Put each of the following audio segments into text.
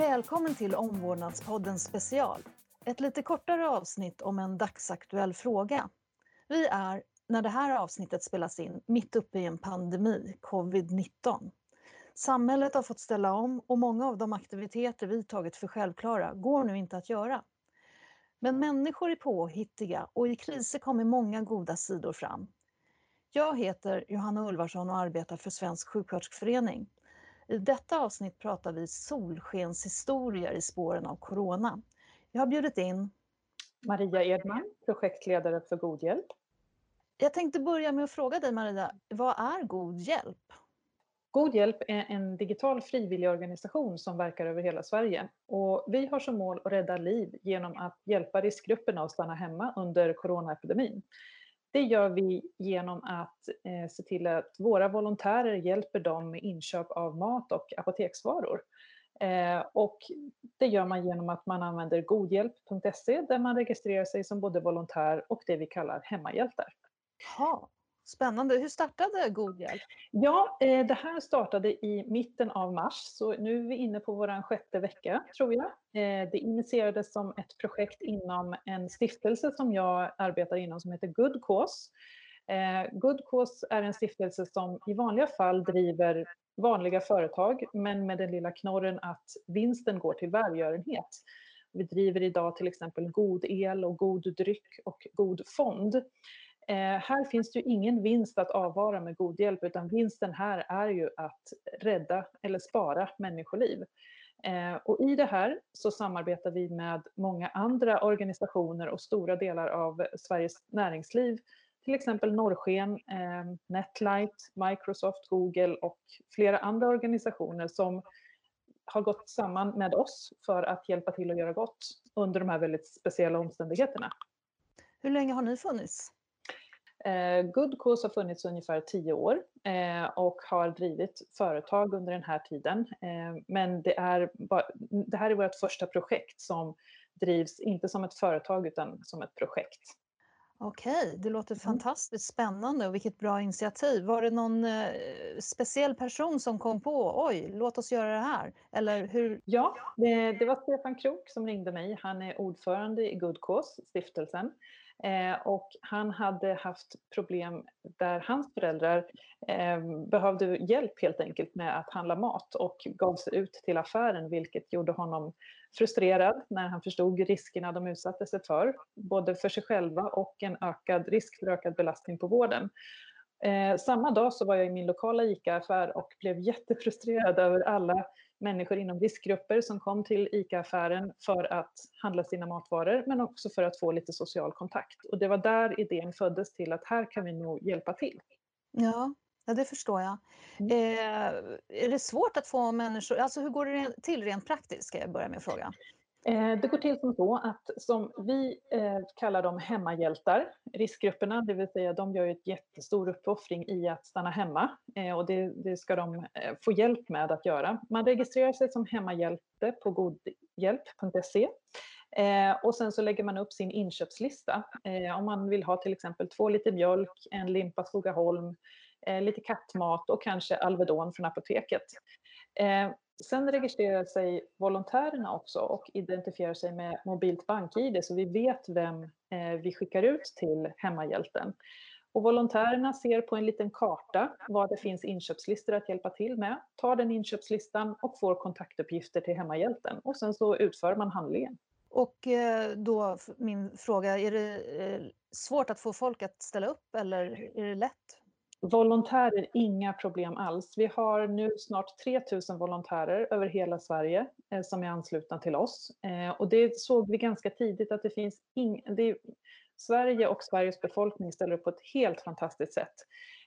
Välkommen till Omvårdnadspodden special. Ett lite kortare avsnitt om en dagsaktuell fråga. Vi är, när det här avsnittet spelas in, mitt uppe i en pandemi, covid-19. Samhället har fått ställa om och många av de aktiviteter vi tagit för självklara går nu inte att göra. Men människor är påhittiga och i kriser kommer många goda sidor fram. Jag heter Johanna Ulvarsson och arbetar för Svensk sjuksköterskeförening. I detta avsnitt pratar vi solskenshistorier i spåren av corona. Jag har bjudit in Maria Edman, projektledare för God hjälp. Jag tänkte börja med att fråga dig Maria, vad är God hjälp? God hjälp är en digital frivilligorganisation som verkar över hela Sverige. Och vi har som mål att rädda liv genom att hjälpa riskgrupperna att stanna hemma under coronaepidemin. Det gör vi genom att eh, se till att våra volontärer hjälper dem med inköp av mat och apoteksvaror. Eh, och det gör man genom att man använder godhjälp.se där man registrerar sig som både volontär och det vi kallar hemmahjältar. Ha. Spännande. Hur startade God hjälp? Ja, eh, det här startade i mitten av mars, så nu är vi inne på vår sjätte vecka, tror jag. Eh, det initierades som ett projekt inom en stiftelse som jag arbetar inom som heter Good Cause. Eh, Good Cause är en stiftelse som i vanliga fall driver vanliga företag, men med den lilla knorren att vinsten går till välgörenhet. Vi driver idag till exempel god el och god dryck och god fond. Eh, här finns det ju ingen vinst att avvara med god hjälp, utan vinsten här är ju att rädda eller spara människoliv. Eh, och i det här så samarbetar vi med många andra organisationer och stora delar av Sveriges näringsliv, till exempel Norrsken, eh, Netlight, Microsoft, Google och flera andra organisationer som har gått samman med oss för att hjälpa till att göra gott under de här väldigt speciella omständigheterna. Hur länge har ni funnits? Eh, Good Cause har funnits ungefär tio år eh, och har drivit företag under den här tiden. Eh, men det, är det här är vårt första projekt som drivs inte som ett företag utan som ett projekt. Okej, det låter mm. fantastiskt spännande och vilket bra initiativ. Var det någon speciell person som kom på, oj, låt oss göra det här? Eller hur? Ja, det, det var Stefan Krok som ringde mig. Han är ordförande i Good Cause, stiftelsen. Eh, och han hade haft problem där hans föräldrar eh, behövde hjälp helt enkelt med att handla mat och gav sig ut till affären vilket gjorde honom frustrerad när han förstod riskerna de utsatte sig för, både för sig själva och en ökad risk för ökad belastning på vården. Eh, samma dag så var jag i min lokala ICA-affär och blev jättefrustrerad över alla människor inom riskgrupper som kom till ICA-affären för att handla sina matvaror, men också för att få lite social kontakt. Och det var där idén föddes till att här kan vi nog hjälpa till. Ja, ja det förstår jag. Mm. Eh, är det svårt att få människor, alltså hur går det till rent praktiskt, ska jag börja med att fråga? Eh, det går till som så att som vi eh, kallar dem hemmahjältar, riskgrupperna, det vill säga de gör ett jättestor uppoffring i att stanna hemma eh, och det, det, ska de få hjälp med att göra. Man registrerar sig som hemmahjälte på godhjälp.se och sen så lägger man upp sin inköpslista om man vill ha till exempel två liter mjölk, en limpa Skogaholm, lite kattmat och kanske Alvedon från apoteket. Sen registrerar sig volontärerna också och identifierar sig med mobilt bank-id så vi vet vem eh, vi skickar ut till hemmahjälten. Och volontärerna ser på en liten karta vad det finns inköpslistor att hjälpa till med, tar den inköpslistan och får kontaktuppgifter till hemmahjälten och sen så utför man handlingen. Och eh, då min fråga, är det eh, svårt att få folk att ställa upp eller är det lätt? Volontärer, inga problem alls. Vi har nu snart 3000 volontärer över hela Sverige eh, som är anslutna till oss. Eh, och det såg vi ganska tidigt att det finns ing, det, Sverige och Sveriges befolkning ställer upp på ett helt fantastiskt sätt.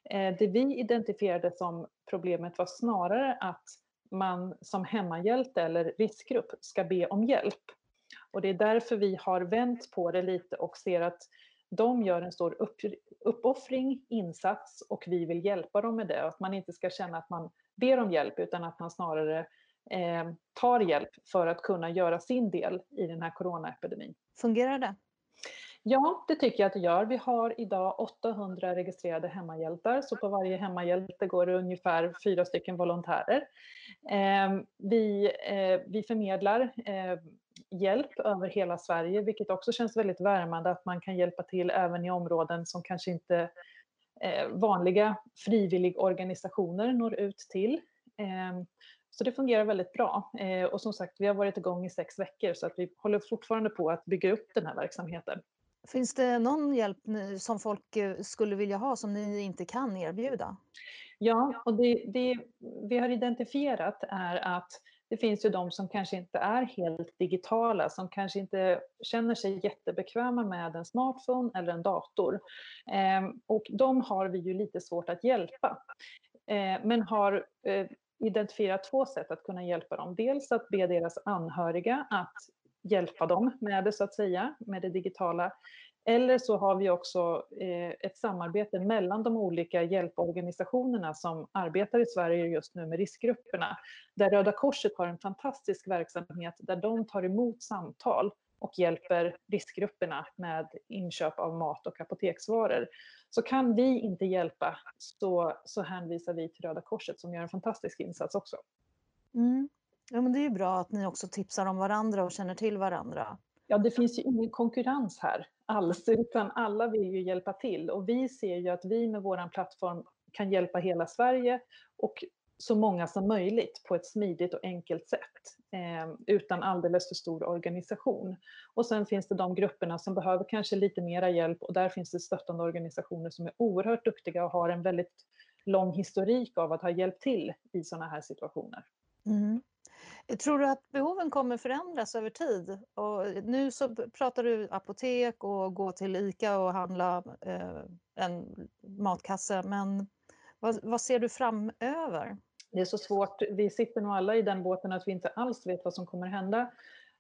Eh, det vi identifierade som problemet var snarare att man som hemmahjälte eller riskgrupp ska be om hjälp. Och det är därför vi har vänt på det lite och ser att de gör en stor upp, uppoffring, insats och vi vill hjälpa dem med det. Att man inte ska känna att man ber om hjälp utan att man snarare eh, tar hjälp för att kunna göra sin del i den här coronaepidemin. Fungerar det? Ja, det tycker jag att det gör. Vi har idag 800 registrerade hemmahjältar, så på varje hemmahjälte går det ungefär fyra stycken volontärer. Ehm, vi, eh, vi förmedlar eh, hjälp över hela Sverige, vilket också känns väldigt värmande att man kan hjälpa till även i områden som kanske inte eh, vanliga frivilligorganisationer når ut till. Ehm, så det fungerar väldigt bra. Och som sagt, vi har varit igång i sex veckor så att vi håller fortfarande på att bygga upp den här verksamheten. Finns det någon hjälp som folk eh, skulle vilja ha som ni inte kan erbjuda? Ja, och det, det vi har identifierat är att det finns ju de som kanske inte är helt digitala, som kanske inte känner sig jättebekväma med en smartphone eller en dator. Ehm, och de har vi ju lite svårt att hjälpa. Ehm, men har eh, identifierat två sätt att kunna hjälpa dem. Dels att be deras anhöriga att hjälpa dem med det så att säga, med det digitala. Eller så har vi också eh, ett samarbete mellan de olika hjälporganisationerna som arbetar i Sverige just nu med riskgrupperna. Där Röda Korset har en fantastisk verksamhet där de tar emot samtal och hjälper riskgrupperna med inköp av mat och apoteksvaror. Så kan vi inte hjälpa så, så hänvisar vi till Röda Korset som gör en fantastisk insats också. Mm. Ja, men det är ju bra att ni också tipsar om varandra och känner till varandra. Ja, det finns ju ingen konkurrens här alls, utan alla vill ju hjälpa till. Och vi ser ju att vi med vår plattform kan hjälpa hela Sverige och så många som möjligt på ett smidigt och enkelt sätt eh, utan alldeles för stor organisation. Och sen finns det de grupperna som behöver kanske lite mera hjälp och där finns det stöttande organisationer som är oerhört duktiga och har en väldigt lång historik av att ha hjälpt till i sådana här situationer. Mm. Tror du att behoven kommer förändras över tid? Och nu så pratar du apotek och gå till ICA och handla eh, en matkasse, men vad, vad, ser du framöver? Det är så svårt. Vi sitter nog alla i den båten att vi inte alls vet vad som kommer hända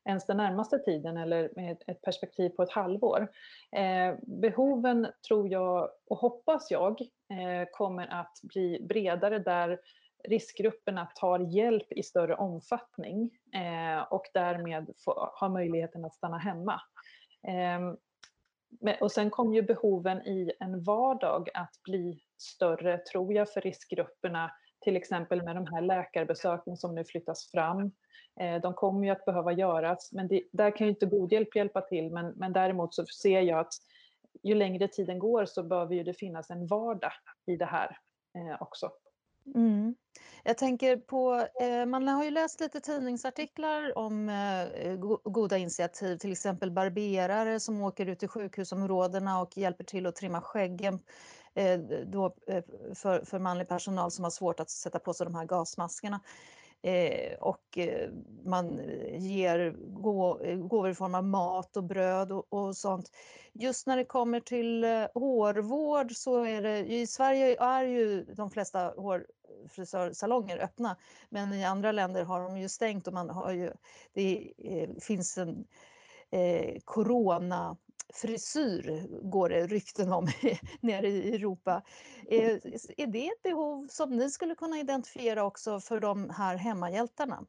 ens den närmaste tiden eller med ett perspektiv på ett halvår. Eh, behoven tror jag och hoppas jag eh, kommer att bli bredare där riskgrupperna tar hjälp i större omfattning eh, och därmed få, har möjligheten att stanna hemma. Eh, och sen kommer ju behoven i en vardag att bli större, tror jag, för riskgrupperna, till exempel med de här läkarbesöken som nu flyttas fram. Eh, de kommer ju att behöva göras, men det, där kan ju inte godhjälp hjälpa till, men, men däremot så ser jag att ju längre tiden går så behöver ju det finnas en vardag i det här eh, också. Mm. Jag tänker på, eh, man har ju läst lite tidningsartiklar om eh, go goda initiativ, till exempel barberare som åker ut i sjukhusområdena och hjälper till att trimma skäggen eh, då, eh, för, för manlig personal som har svårt att sätta på sig de här gasmaskerna. Eh, och eh, man eh, ger eh, gåvor i form av mat och bröd och, och, sånt. Just när det kommer till eh, hårvård så är det, i Sverige är ju de flesta hårfrisörsalonger öppna, men i andra länder har de ju stängt och man har ju, det eh, finns en eh, corona frisyr går det rykten om nere i Europa. Eh, är, är det ett behov som ni skulle kunna identifiera också för de här hemmahjältarna?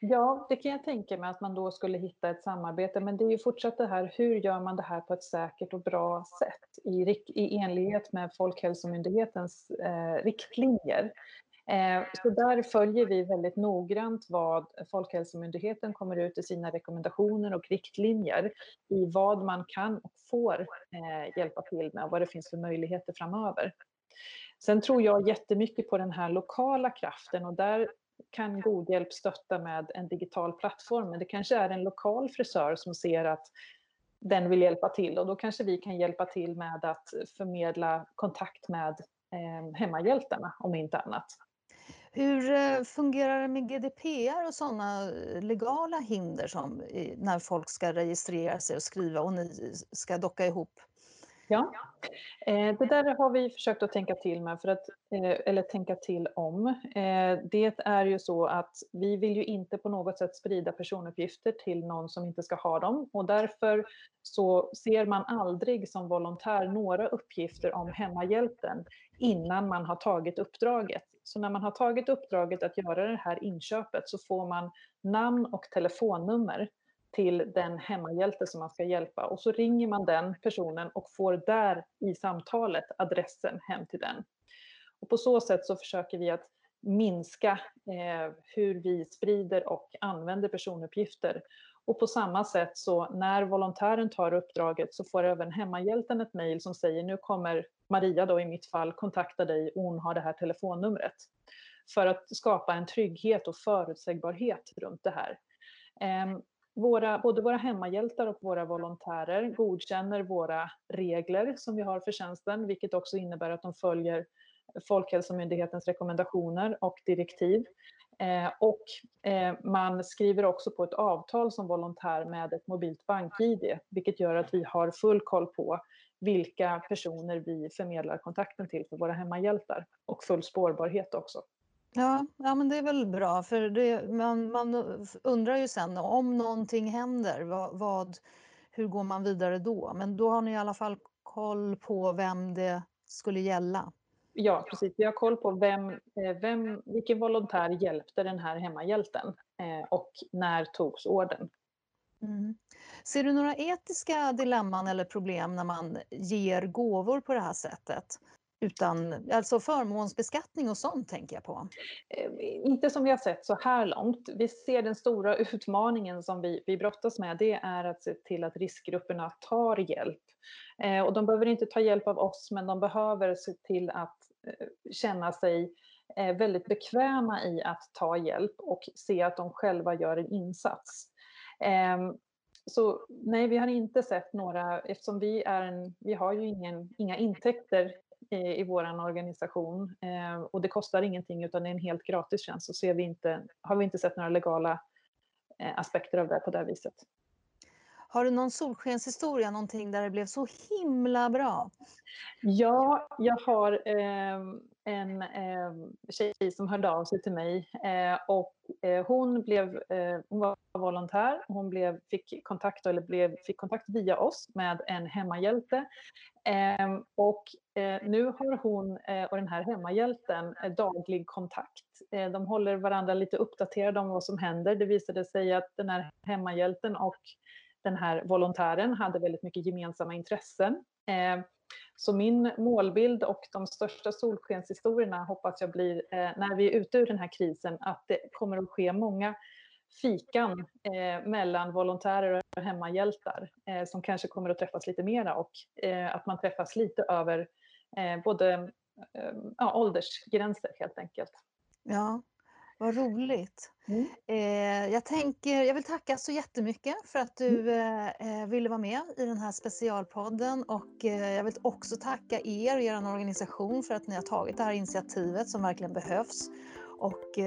Ja, det kan jag tänka mig att man då skulle hitta ett samarbete, men det är ju fortsatt det här, hur gör man det här på ett säkert och bra sätt i, i enlighet med Folkhälsomyndighetens eh, riktlinjer? Eh, så där följer vi väldigt noggrant vad Folkhälsomyndigheten kommer ut i sina rekommendationer och riktlinjer i vad man kan och får eh, hjälpa till med och vad det finns för möjligheter framöver. Sen tror jag jättemycket på den här lokala kraften och där kan god hjälp stötta med en digital plattform, men det kanske är en lokal frisör som ser att den vill hjälpa till och då kanske vi kan hjälpa till med att förmedla kontakt med eh, hemmahjältarna om inte annat. Hur eh, fungerar det med GDPR och sådana eh, legala hinder som när folk ska registrera sig och skriva och ni eh, ska docka ihop? Ja, eh, det där har vi försökt att tänka till med, för att, eh, eller tänka till om. Det är ju så att vi vill ju inte på något sätt sprida personuppgifter till någon som inte ska ha dem. Och därför så ser man aldrig som volontär några uppgifter om hemmahjälpen innan man har tagit uppdraget. Så när man har tagit uppdraget att göra det här inköpet så får man namn och telefonnummer till den hemmahjälte som man ska hjälpa och så ringer man den personen och får där i samtalet adressen hem till den. Och på så sätt så försöker vi att minska eh, hur vi sprider och använder personuppgifter. Och på samma sätt så när volontären tar uppdraget så får även hemmahjälten ett mejl som säger nu kommer Maria då i mitt fall kontakta dig och hon har det här telefonnumret. För att skapa en trygghet och förutsägbarhet runt det här. Eh, våra, både våra hemmahjältar och våra volontärer godkänner våra regler som vi har för tjänsten, vilket också innebär att de följer Folkhälsomyndighetens rekommendationer och direktiv. Eh, och eh, man skriver också på ett avtal som volontär med ett mobilt bank-id, vilket gör att vi har full koll på vilka personer vi förmedlar kontakten till för våra hemmahjältar och full spårbarhet också. Ja, ja men det är väl bra för det, man, man undrar ju sen om någonting händer, vad, vad, hur går man vidare då? Men då har ni i alla fall koll på vem det skulle gälla. Ja, precis. Vi har koll på vem, eh, vem, vilken volontär hjälpte den här hemmahjälten eh, och när togs orden. Mm. Ser du några etiska dilemman eller problem när man ger gåvor på det här sättet? Utan, alltså förmånsbeskattning och sånt tänker jag på. Ehm, inte som vi har sett så här långt. Vi ser den stora utmaningen som vi, vi brottas med, det är att se till att riskgrupperna tar hjälp. Eh, och de behöver inte ta hjälp av oss, men de behöver se till att eh, känna sig eh, väldigt bekväma i att ta hjälp och se att de själva gör en insats. Ehm, så nej, vi har inte sett några, eftersom vi, är en, vi har ju ingen, inga intäkter i vår organisation eh, och det kostar ingenting utan det är en helt gratis tjänst så ser vi inte, har vi inte sett några legala eh, aspekter av det på det viset. Har du någon solskenshistoria, någonting där det blev så himla bra? Ja, jag har eh, en eh, tjej som hörde av sig till mig eh, och eh, hon, blev, eh, hon var volontär. Hon blev, fick, kontakt, eller blev, fick kontakt via oss med en hemmahjälte. Ehm, och eh, nu har hon eh, och den här hemmahjälten eh, daglig kontakt. Eh, de håller varandra lite uppdaterade om vad som händer. Det visade sig att den här hemmahjälten och den här volontären hade väldigt mycket gemensamma intressen. Ehm, så min målbild och de största solskenshistorierna hoppas jag blir eh, när vi är ute ur den här krisen att det kommer att ske många fikan eh, mellan volontärer och hemmahjältar eh, som kanske kommer att träffas lite mera och eh, att man träffas lite över eh, både ja, åldersgränser helt enkelt. Ja, vad roligt. Mm. Eh, jag, tänker, jag vill tacka så jättemycket för att du mm. eh, eh, ville vara med i den här specialpodden och eh, jag vill också tacka er och er organisation för att ni har tagit det här initiativet som verkligen behövs. Och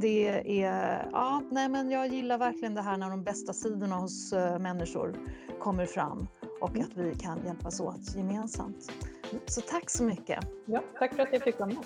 det är, ja, nej men jag gillar verkligen det här när de bästa sidorna hos människor kommer fram och mm. att vi kan hjälpas åt gemensamt. Så tack så mycket. Ja, tack för att jag fick vara med.